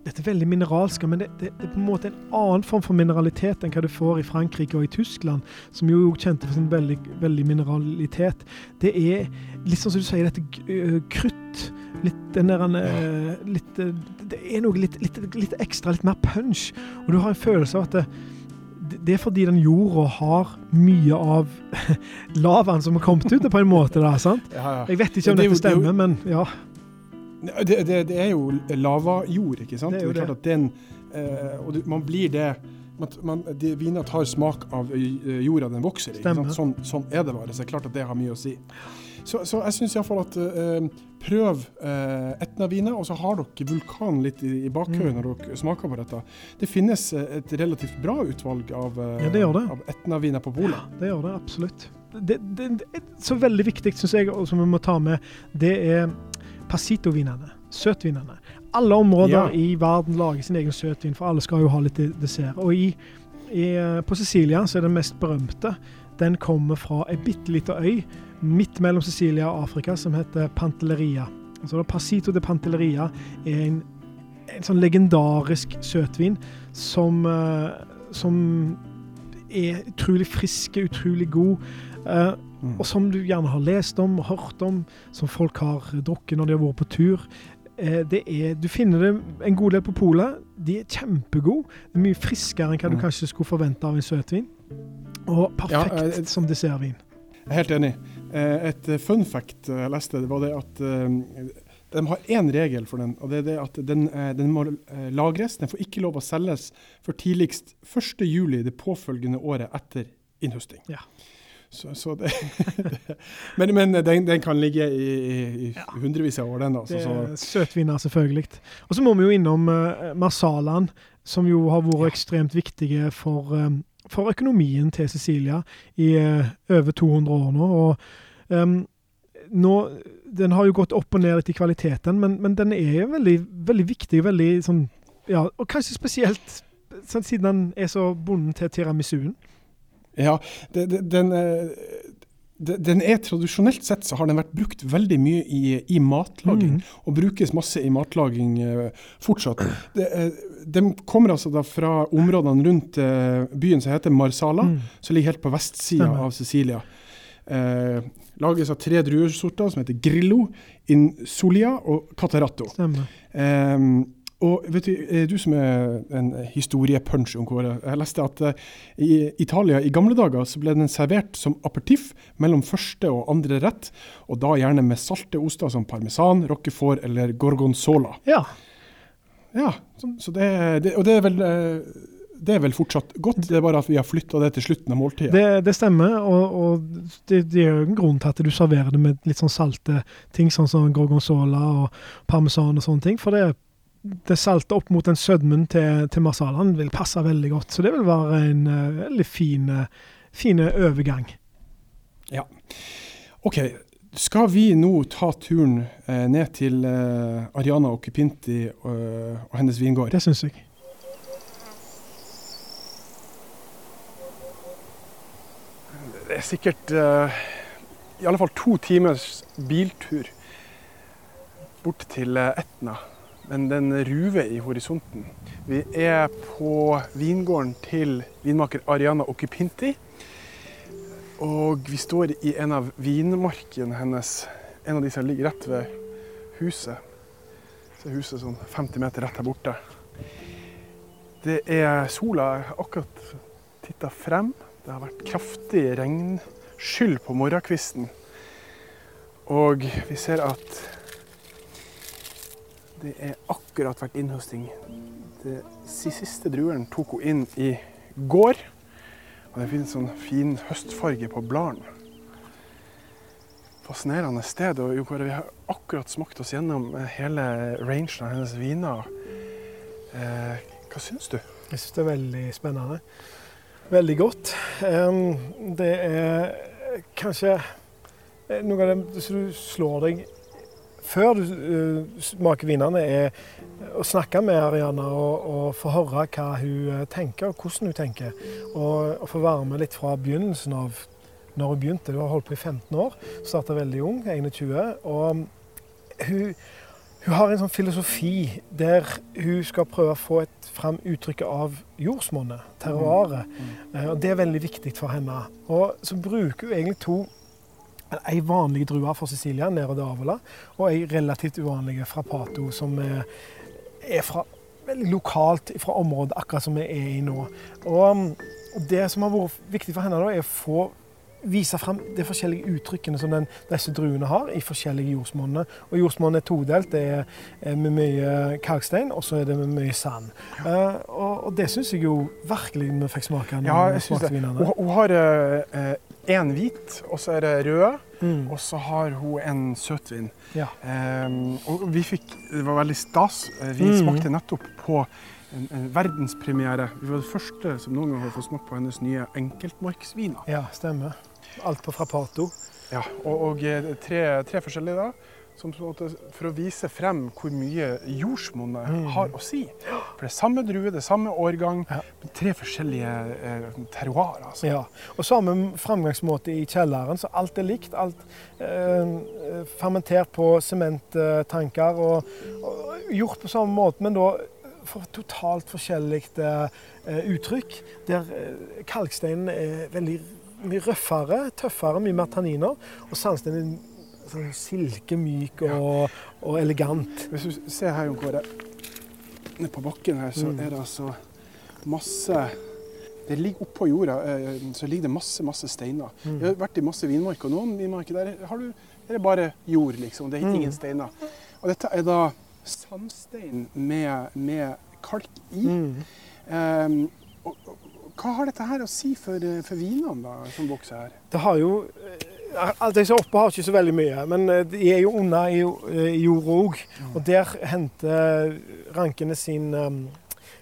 dette er veldig mineralske, men det, det, det, er på en måte en annen form for mineralitet enn hva du får i Frankrike og i Tyskland, som jo er kjente for sin veldig, veldig mineralitet. Det er litt sånn som du sier, dette krutt. Litt den der uh, litt, Det er noe litt, litt, litt, ekstra, litt mer punch. Og du har en følelse av at det, det er fordi den jorda har mye av lavaen som har kommet ut, på en måte. da, sant? Jeg vet ikke om det dette stemmer, men ja. Det, det, det, er jo lavajord, ikke sant? Det er jo det. Er den, eh, og det, man blir det man, de, Viner tar smak av jorda den vokser i. Sånn, sånn, er det bare. Så det er klart at det har mye å si. Så, så jeg syns iallfall at eh, prøv eh, Etna-viner, og så har dere vulkan litt i, i bakhodet Mm. når dere smaker på dette. Det finnes uh, et relativt bra utvalg av, eh, Ja, det det. av Etna-viner på polet. Det gjør det absolutt. Det, det, det, så veldig viktig, syns jeg, som vi må ta med, det er passito-vinene. Søtvinene. Alle områder Ja. i verden lager sin egen søtvin, for alle skal jo ha litt dessert. Og i, i, eh, på Sicilia så er den mest berømte. Den kommer fra ei bitte lita øy midt mellom Sicilia og Afrika som heter Pantelleria. Altså da Passito de Pantelleria er en, en sånn legendarisk søtvin som, eh, som er utrolig friske, utrolig god. eh, Mm. og som du gjerne har lest om og hørt om, som folk har drukket når de har vært på tur. Eh, det er, du finner det en god del på polet. De er kjempegode. Er mye friskere enn hva du Mm. kanskje skulle forvente av en søtvin. Og perfekt Ja, eh, som dessertvin. Jeg er helt enig. Eh, Et eh, fun fact eh, jeg leste, det var det at eh, de har én regel for den, og det er det at den, eh, den må eh, lagres. Den får ikke lov å selges for tidligst 1.7 det påfølgende året etter innhøsting. Ja. Så, så det, men men den, den kan ligge i, i, i hundrevis av år, den. Altså, Det Så, er søtvinner, selvfølgelig. Og så må vi jo innom uh, Marsalaen, som jo har vært Ja. ekstremt viktige for, um, for økonomien til Cecilia i uh, over 200 år nå. Og um, nå Den har jo gått opp og ned litt i kvaliteten, men, men den er jo veldig, veldig viktig. veldig sånn, ja, Og kanskje spesielt sånn, siden den er så bonden til tiramisuen. Ja, det, det, den, eh, den er Tradisjonelt sett så har den vært brukt veldig mye i, i matlaging. Mm. og brukes masse i matlaging eh, fortsatt. Det, eh, de kommer altså da fra områdene rundt byen som heter Marsala, Mm. som ligger helt på vestsida av Sicilia. Eh, lages av tre druesorter som heter Grillo, Insulia og Catarato. Stemmer. Eh, og vet du, du som er en historiepunch, Kåre. Jeg leste at eh, i Italia i gamle dager så ble den servert som apertiff mellom første og andre rett, og da gjerne med salte oster som parmesan, roquefort eller gorgonzola. Ja. Ja, så, så det, det, og det er, vel, eh, det er vel fortsatt godt, det er bare at vi har flytta det til slutten av måltidet. Det, det stemmer, og, og det, det er jo en grunn til at du serverer det med litt sånn salte ting, sånn som gorgonzola og parmesan og sånne ting. For det, det salte opp mot den sødmen til, til marsalaen vil passe veldig godt. Så det vil være en uh, veldig fin, eh, fin overgang. OK, skal vi nå ta turen eh, ned til eh, Ariana Occupinti og, og hennes vingård? Det syns jeg. Det er sikkert eh, i alle fall to timers biltur bort til eh, Etna. Men den ruver i horisonten. Vi er på vingården til vinmaker Ariana Occupinti. Og vi står i en av vinmarkene hennes. En av de som ligger rett ved huset. Så er huset sånn 50 meter rett her borte. Det er sola akkurat titta frem. Det har vært kraftig regnskyll på morgenkvisten. Og vi ser at det er akkurat vært innhøsting. De siste drueren tok hun inn i går. Og det finnes sånn fin høstfarge på bladene. Fascinerende sted. Og Jo vi har akkurat smakt oss gjennom hele rangen av hennes viner. Eh, hva syns du? Jeg syns det er veldig spennende. Veldig godt. Det er kanskje eh, noe av det som du slår deg før du eh, smaker vinene, er å snakke med Ariana og, og få høre hva hun eh, tenker, og hvordan hun tenker. Og, og få være med litt fra begynnelsen av når hun begynte. Hun har holdt på i 15 år, starta veldig ung, 21. Og hun, hun har en sånn filosofi der hun skal prøve å få et, fram uttrykket av jordsmonnet, terroaret. Mm. Mm. Og det er veldig viktig for henne. Og så bruker hun egentlig to Ei vanlig drue fra Sicilia, Nero Avola, og ei relativt uvanlig fra Pato, som er, er fra, veldig lokalt fra området akkurat som vi er i nå. Og um, Det som har vært viktig for henne, da, er å få vise fram de forskjellige uttrykkene som den, disse druene har i forskjellige jordsmonner. Og jordsmonnet er todelt. Det er eh, med mye kalkstein, og så er det med mye sand. Eh, og, og det syns jeg jo virkelig vi fikk smake. av. Ja, jeg syns det. Hun, hun har uh, eh, én hvit, og så er det røde. Mm. Og så har hun en søtvin. Ja. Um, og vi fikk Det var veldig stas. Eh, Vi Mm. smakte nettopp på en, en verdenspremiere. Vi var det første som noen gang har fått smake på hennes nye enkeltmarksviner. ja, stemmer. Alt på fra Pato. Ja, og, og eh, tre, tre forskjellige da. Som, for å vise frem hvor mye jordsmonnet Mm. har å si. For det er samme drue, det er samme årgang, Ja. men tre forskjellige eh, terroirer. Altså. Ja. Og samme framgangsmåte i kjelleren, så alt er likt. Alt eh, fermentert på sementtanker og, og gjort på samme måte, men da for totalt forskjellig eh, uttrykk. Der eh, kalksteinen er veldig mye røffere, tøffere, mye mer tanniner. Og sandsteinen sånn silkemyk og, og elegant. Hvis du ser her, Jon Kåre, nede på bakken her, så Mm. er det altså masse Det ligger oppå jorda eh, så ligger det masse masse steiner. Mm. Jeg har vært i masse vinmarker, og noen vinmarker der har du er det bare jord, liksom. Det er Mm. ingen steiner. Og dette er da sandstein med, med kalk i. Mm. Ehm, og, og, hva har dette her å si for, eh, for vinene da, som vokser her? Det har jo Alt som er oppe har ikke så veldig mye, men eh, de er jo unna i eh, jorda òg. Og der henter rankene sin,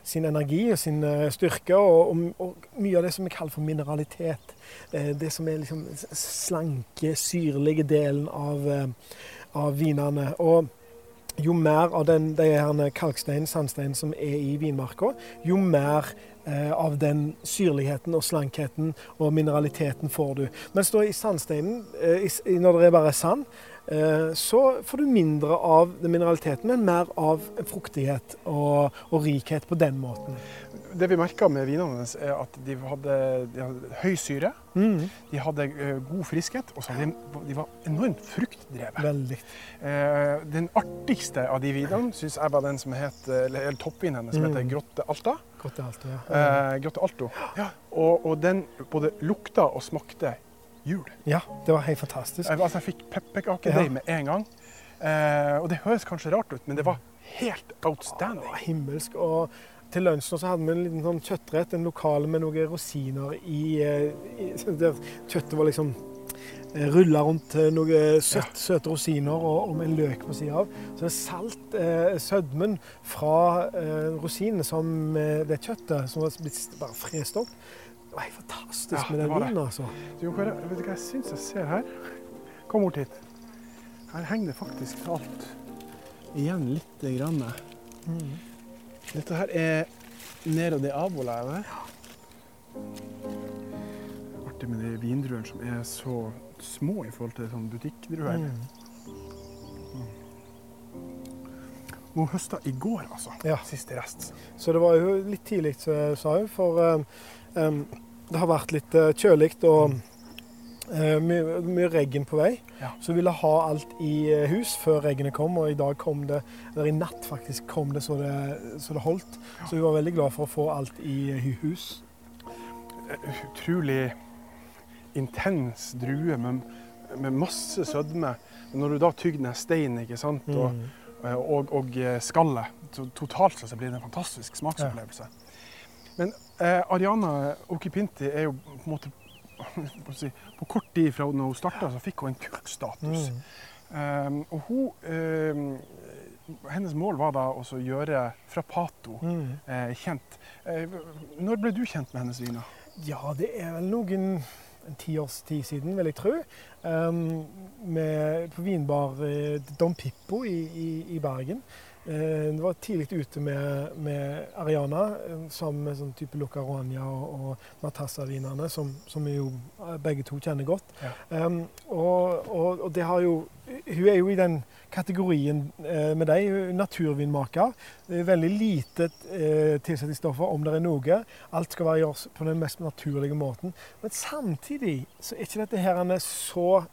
sin energi og sin eh, styrke, og, og, og mye av det som vi kaller for mineralitet. Eh, Det som er liksom slanke, syrlige delen av, eh, av vinene. Og jo mer av den, de her kalkstein, sandstein som er i vinmarka, jo mer eh, av den syrligheten og slankheten og mineraliteten får du. Mens da i sandsteinen, eh, når det er bare sand, så får du mindre av den mineraliteten, men mer av fruktighet og, og rikhet på den måten. Det vi merka med vinene hennes, er at de hadde, de hadde høy syre, Mm. de hadde eh, god friskhet, og så de, de var enormt fruktdrevet. Veldig. Eh, den artigste av de vinene syns jeg var den som het, eller, toppvinen hennes, som Mm. heter Grotte Alta. Grotte Alto, ja. Eh, Grotte Alto. Og, og den både lukta og smakte jul. ja, det var helt fantastisk. Jeg, altså, jeg fikk pepperkakedeig Ja. med en gang. Eh, og det høres kanskje rart ut, men det var helt outstanding. Det var himmelsk. Og til lunsjen så hadde vi en liten sånn kjøttrett, en lokal med noen rosiner i, eh, i Der kjøttet var liksom rulla rundt eh, noen søt, søte rosiner og, og med en løk på sida av. Så det er salt, eh, sødmen fra eh, rosinene som eh, det kjøttet som var blitt bare frest opp. Det var helt fantastisk Ja, med den vinen, altså. Du, Jon vet du hva jeg syns jeg ser her? Kom bort hit. Her henger det faktisk alt igjen lite grann. Mm. Dette her er Nero de Avola, er det? Artig med de vindruene som er så små i forhold til sånn butikkdruer. Mm. Hun høsta i går, altså. Ja. Siste rest. Så det var jo litt tidlig, sa hun. for um, det har vært litt uh, kjølig og uh, mye, mye regn på vei. Ja. Så vi ville ha alt i uh, hus før regnet kom, og i dag kom det, eller i natt faktisk, kom det så det, så det holdt. Så vi var veldig glad for å få alt i hus. Eh, Utrolig intens drue med, med masse sødme. Når du da tygger ned steinen ikke sant? Og, Mm. og, og, og eh, skallet, så totalt sett blir det en fantastisk smaksopplevelse. Men eh, Ariana Okipinti er jo på en måte på, kort tid fra når hun starta, så fikk hun en kultstatus. Mm. Um, og hun eh, Hennes mål var da å gjøre Frappato Mm. eh, kjent. Eh, når ble du kjent med hennes viner? Ja, det er vel noen en tiårs tid siden, vil jeg tro. Um, med, på vinbar eh, Dom Pippo i, i, i Bergen. Eh, det var tidlig ute med, med Ariana, eh, sammen med sånn type Lucaronia og, og Matassa-vinene, som, som vi jo eh, begge to kjenner godt. Ja. Um, og, og, og det har jo Hun er jo i den kategorien eh, med deg, hun er naturvinmaker. Det er veldig lite eh, tilsetningsstoffer, om det er noe. Alt skal være gjort på den mest naturlige måten. Men samtidig så er ikke dette her så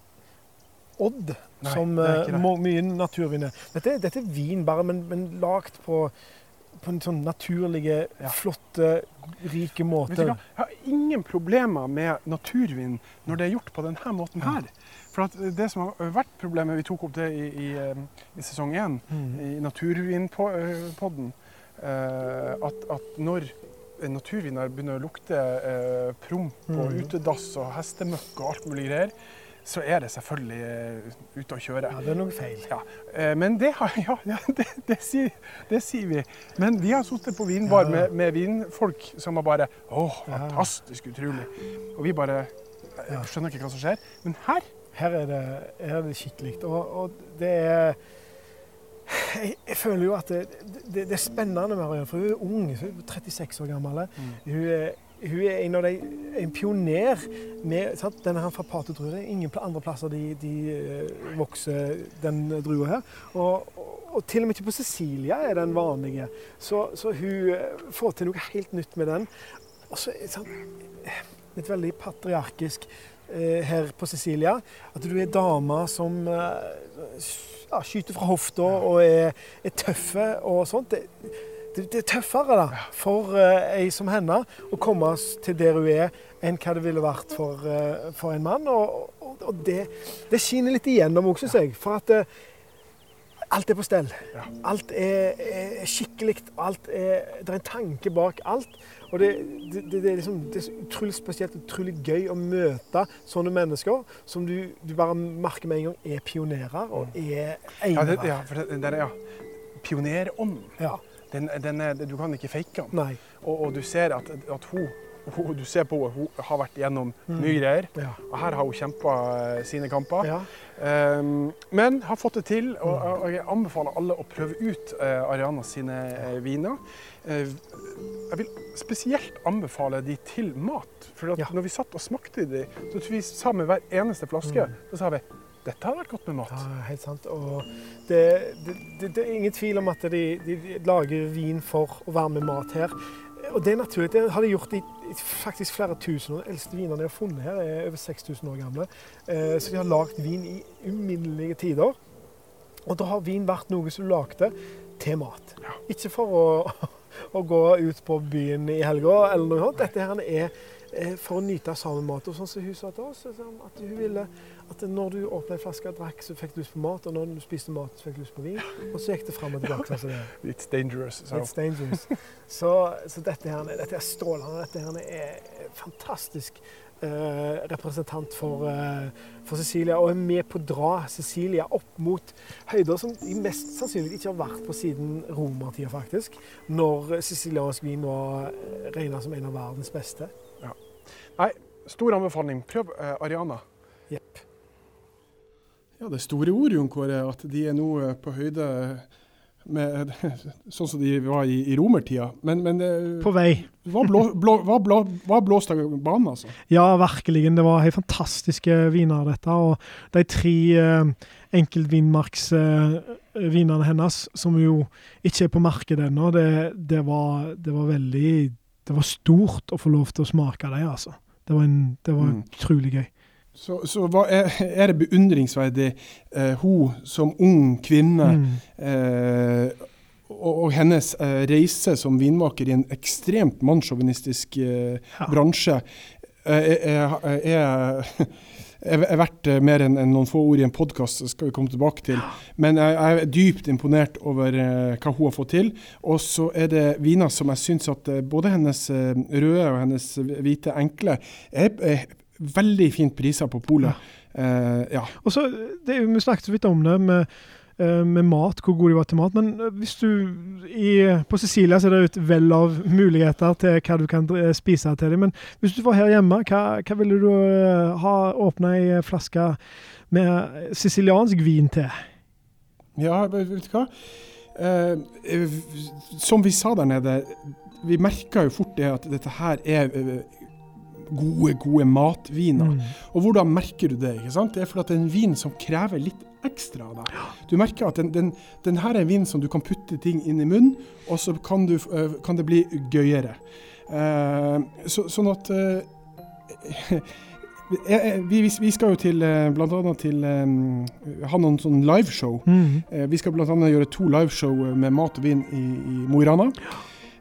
odd Nei, som eh, må- mye naturvin er. Dette, dette er vin bare, men, men lagd på, på en sånn naturlige, Ja. flotte, rike måte. Jeg har ingen problemer med naturvin når det er gjort på denne måten her. For at det som har vært problemet, vi tok opp det i, i, eh, i sesong én, Mm. i Naturvinpodden, eh, at, at når naturvinner naturviner begynner å lukte eh, promp og Mm. utedass og hestemøkk og alt mulig greier, så er det selvfølgelig eh, ute å kjøre. Ja, det er noe feil. Ja, eh, men det, har, ja, det, det, sier, det sier vi. Men vi har sittet på vinbar med, med vinfolk som har bare Å, fantastisk utrolig. Og vi bare eh, skjønner ikke hva som skjer. Men her Her er det, her er det skikkelig. Og, og det er jeg, jeg føler jo at det, det, det er spennende med Marianne, for hun er ung. Hun er 36 år gammel. Hun er, hun er en av de, en pioner med sant? denne her fra er ingen andre plasser de, de eh, vokser den drua her. Og, og, til og med ikke på Sicilia er den vanlige. Så, så hun eh, får til noe helt nytt med den. Og så det sånn, litt veldig patriarkisk eh, her på Sicilia. At du er dame som eh, skyter fra hofta og er, er tøffe og sånt. Det, det, det er tøffere da, for uh, ei som henne å komme til der hun er, enn hva det ville vært for, uh, for en mann. Og, og, og det, det skinner litt igjennom òg, syns jeg. For at uh, alt er på stell. Alt er, er skikkelig. Alt er, det er en tanke bak alt. Og det, det, er liksom, det er utrolig spesielt utrolig gøy å møte sånne mennesker som du, du bare merker med en gang er pionerer og er eiere. Ja, ja, for det, der er ja. Pionerånd. Ja. Den, den er, du kan ikke fake den. Og, og du ser at, at hun, hun Du ser på henne, hun har vært gjennom Mm. mye greier. Ja. Og her har hun kjempa sine kamper. ja. Um, men har fått det til, og, og jeg anbefaler alle å prøve ut uh, Ariana sine uh, viner. Uh, jeg vil spesielt anbefale de til mat. For Ja. når vi satt og smakte de, så vi sa med hver eneste flaske, Mm. så sa vi dette har vært godt med mat. Ja, helt sant. Det, det, det, det er ingen tvil om at de, de, lager vin for å være med mat her. Og det er naturlig. Det har de gjort i, faktisk flere tusen år. De eldste vinene de har funnet her, er over 6000 år gamle. Eh, så de har lagd vin i uminnelige tider. Og da har vin vært noe som du lagde til mat. Ja. Ikke for å, å gå ut på byen i helga eller noe sånt. Dette her er eh, for å nyte sammen mat. Og sånn som hun sa til oss, at hun ville at når du åpna en flaske og drakk, så fikk du lyst på mat. Og når du spiste mat, så fikk du lyst på vin. Og så gikk det fram og tilbake. sånn som det er. It's dangerous. So. It's dangerous. Så, så dette, her, dette er strålende. Dette her er fantastisk eh, representant for, eh, for Cecilia, og er med på å dra Cecilia opp mot høyder som de mest sannsynlig ikke har vært på siden romertida, faktisk. Når siciliansk vin var eh, regna som en av verdens beste. Ja. Nei, Stor anbefaling. Prøv eh, Ariana. Jepp. Ja, det store ord, Jon Kåre, at de er nå eh, på høyde med sånn som de var i, i romertida. Men, men På vei. var, blå, blå, var, blå, var blåst av banen, altså. Ja, virkelig. Det var helt fantastiske viner, dette. Og de tre eh, enkeltvinmarksvinene hennes, som jo ikke er på markedet ennå, det, det, var, det var veldig Det var stort å få lov til å smake dem, altså. Det var, en, det var Mm. utrolig gøy. Så, så er, er det beundringsverdig, eh, hun som ung kvinne Mm. eh, og, og hennes eh, reise som vinmaker i en ekstremt mannssjåvinistisk eh, Ja. bransje, eh, er, er, er, er verdt eh, mer enn en noen få ord i en podkast, skal vi komme tilbake til. Men jeg, jeg er dypt imponert over eh, hva hun har fått til. Og så er det viner som jeg syns at både hennes røde og hennes hvite enkle er veldig fint priser på polet. Eh, ja. Og så, det, Vi snakket så vidt om det med, eh, med mat, hvor god de var til mat. Men eh, hvis du i, På Sicilia så er det et vell av muligheter til hva du kan spise til dem. Men hvis du var her hjemme, hva, hva ville du ha åpna ei flaske med siciliansk vin til? Ja, vet du hva? Som vi sa der nede, vi merka jo fort det at dette her er gode, gode matviner. Mm. Og hvordan merker du det? ikke sant? Det er fordi det er en vin som krever litt ekstra av deg. Du merker at den, den, den her er en vin som du kan putte ting inn i munnen, og så kan, du, eh, kan det bli gøyere. Eh, så, sånn at eh, eh, vi, vi- skal jo til bl.a. blant annet til um, ha noen sånn liveshow. Mm. Eh, Vi skal bl.a. gjøre to liveshow med mat og vin i, i Mo i Rana.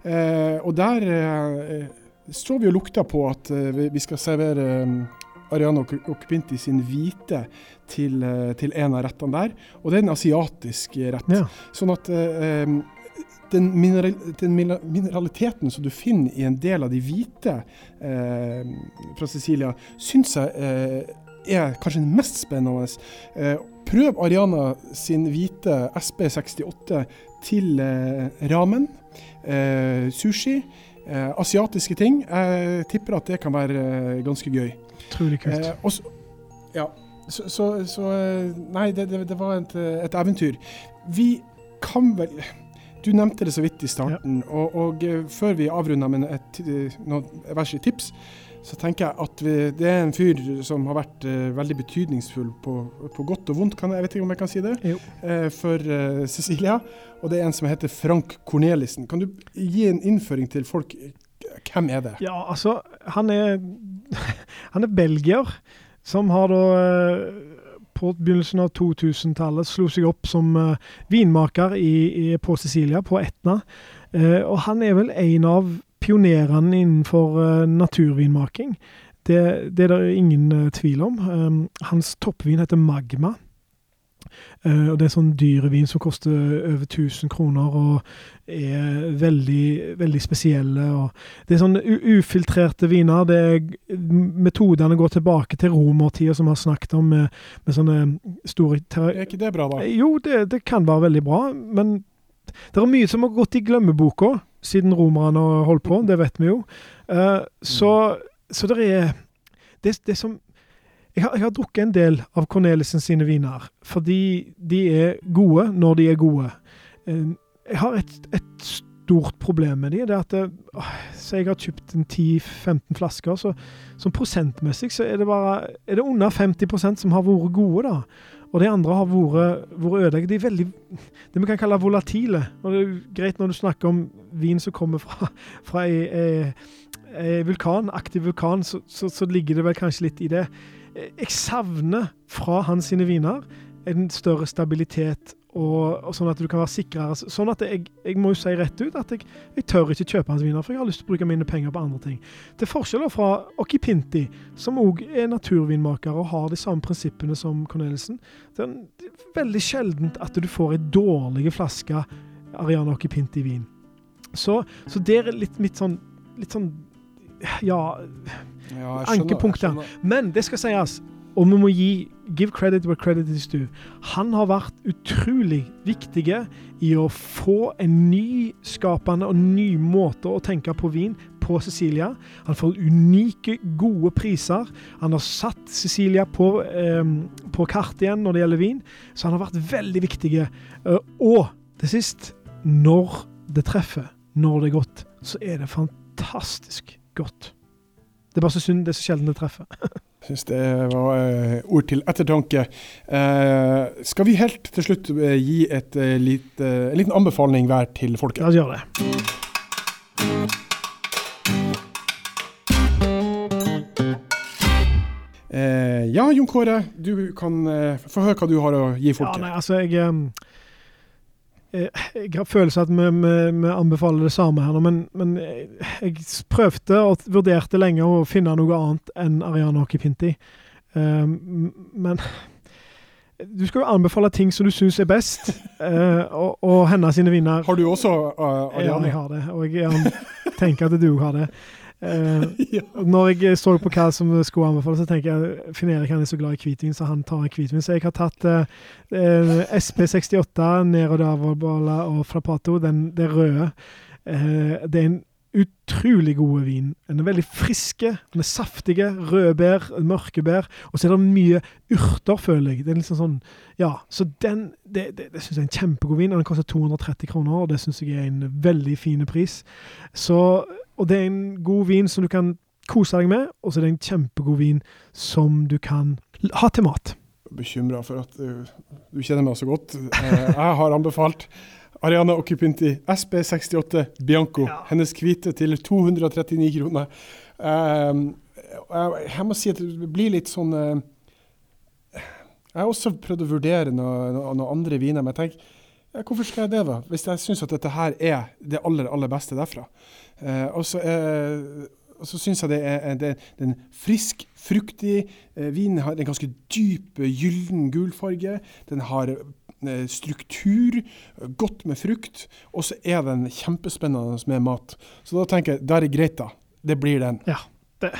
Eh, og der eh, står vi og lukter på at eh, vi- skal servere eh, Ariano Okpinti sin hvite til, eh, til en av rettene der. Og det er en asiatisk rett. Ja. Sånn at eh, den, mineral, den, mineraliteten som du finner i en del av de hvite eh, fra Sicilia, syns jeg eh, er kanskje den mest spennende. Eh, prøv Ariana sin hvite SB68 til eh, ramen, eh, asiatiske ting. Jeg tipper at det kan være ganske gøy. Utrolig kult. Også, ja, så, så, så, Nei, det, det, det var et, et eventyr. Vi kan vel du nevnte det så vidt i starten, ja. og, og, eh, før vi avrunder med et, eh, noen verste tips, så tenker jeg at vi, det er en fyr som har vært uh, veldig betydningsfull på, på, godt og vondt, kan jeg, jeg vet ikke om jeg kan si det, uh, for uh, Cecilia. Og det er en som heter Frank Cornelissen. Kan du gi en innføring til folk? Hvem er det? Ja, altså, han er, han er belgier som har da på begynnelsen av 2000-tallet slo seg opp som uh, vinmaker i, i, på Sicilia, på Etna. Uh, og han er vel en av pionerene innenfor uh, naturvinmaking. Det, det, er det ingen tvil om. Um, hans toppvin heter Magma. Uh, og Det er sånn dyrevin som koster over 1000 kroner og er veldig, veldig spesielle. det er sånn ufiltrerte viner. det Metodene går tilbake til romertida, som vi har snakket om, med, med sånne store Er ikke det bra, da? Jo, det, det, kan være veldig bra. Men det er mye som har gått i glemmeboka siden romerne har holdt på. Det vet vi jo. Uh, så, så det er det, det som jeg har, jeg har, drukket en del av Cornelissen sine viner, fordi de er gode når de er gode. Uh, jeg har et, et stort problem med de, det er at det, Så jeg har kjøpt en 10-15 flasker, så som prosentmessig så er det bare er det under 50% som har vært gode, da. Og de andre har vært, vært ødelagt. De er veldig Det vi kan kalle volatile. Og det er greit når du snakker om vin som kommer fra, fra ei, ei, ei vulkan, aktiv vulkan, så, så, så ligger det vel kanskje litt i det. Jeg savner fra hans sine viner en større stabilitet, og, og, sånn at du kan være sikrere. Sånn at jeg, jeg må jo si rett ut at jeg, jeg, tør ikke kjøpe hans viner, for jeg har lyst til å bruke mine penger på andre ting. Til forskjell fra Okipinti, som òg er naturvinmaker og har de samme prinsippene som Cornelissen. Det er veldig sjeldent at du får ei dårlig flaske Ariana Okipinti-vin. Så, så det er litt mitt sånn, litt sånn ja, ja ankepunkt der. Men det skal sies, og vi må gi give credit where credit is due. Han har vært utrolig viktig i å få en nyskapende og ny måte å tenke på vin på Cecilia. Han får unike, gode priser. Han har satt Cecilia på, eh, på kart igjen når det gjelder vin, så han har vært veldig viktig. Uh, og til sist, når det treffer, når det er godt, så er det fantastisk godt. Det er bare så synd det er så sjelden det treffer. Syns det var uh, ord til ettertanke. Uh, skal vi helt til slutt uh, gi et, lit, en liten anbefaling hver til folket? La oss gjøre det. ja, Jon Kåre, du kan få høre hva du har å gi folket. Ja, nei, altså, jeg... Jeg har følelsen at vi, vi, vi, anbefaler det samme her nå, men, men, jeg prøvde og vurderte lenge å finne noe annet enn Ariana Okipinti. Um, men du skal jo anbefale ting som du syns er best, uh, og, og hennes sine viner. Har du også uh, Ariana? Ja, jeg har det. Og jeg, jeg tenker at du òg har det. Uh, ja. Når jeg så på hva som skulle anbefales, så tenker jeg Finn Erik er så glad i hvitvin, så han tar en hvitvin. Så jeg har tatt uh, uh, SP68, Nero d'Avobola og Frappato, den, det røde. det er en utrolig god vin. Den er veldig friske, den er saftige. Rødbær, mørkebær. Og så er det mye urter, føler jeg. Det er liksom sånn, ja, Så den det, det, det syns jeg er en kjempegod vin. Den koster 230 kroner, og det syns jeg er en veldig fin pris. Så og det er en god vin som du kan kose deg med, og så er det en kjempegod vin som du kan ha til mat. Bekymra for at du, du, kjenner meg så godt. Eh, jeg har anbefalt Ariana Occupinti SB68 Bianco. Ja. Hennes hvite til 239 kroner. Um, jeg, jeg, må si at det blir litt sånn uh, Jeg har også prøvd å vurdere noen noe andre viner, men jeg tenker Hvorfor skal jeg det, da? Hvis jeg syns at dette her er det aller, aller beste derfra. Eh, og så eh, syns jeg det er, det, det er en frisk, fruktig eh, vin. har en ganske dyp, gyllen gulfarge. Den har eh, struktur, godt med frukt, og så er den kjempespennende med mat. Så da tenker jeg, da er det greit, da. Det blir den. Ja. Det,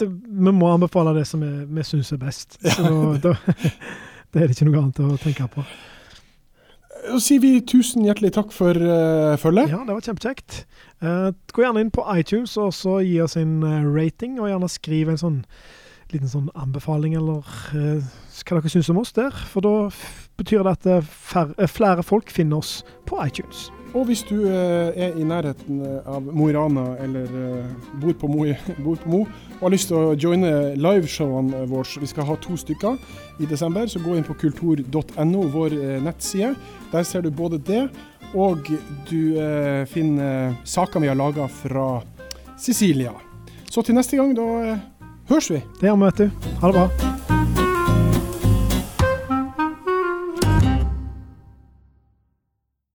det, vi må anbefale det som vi, vi syns er best. Så da, det er det ikke noe annet å tenke på. Så sier vi tusen hjertelig takk for uh, følget. Ja, det var kjempekjekt. Uh, gå gjerne inn på iTunes og så gi oss en rating, og gjerne skriv en sånn liten sånn anbefaling eller uh, hva dere syns om oss der. For da betyr det at færre, flere folk finner oss på iTunes. Og hvis du er i nærheten av Mo i Rana eller bor på Mo, bor på Mo og har lyst til å joine liveshowene våre, vi skal ha to stykker i desember, så gå inn på kultur.no, vår nettside. Der ser du både det, og du eh, finner saker vi har laga fra Sicilia. Så til neste gang, da eh, høres vi. Det gjør vi, vet du. Ha det bra.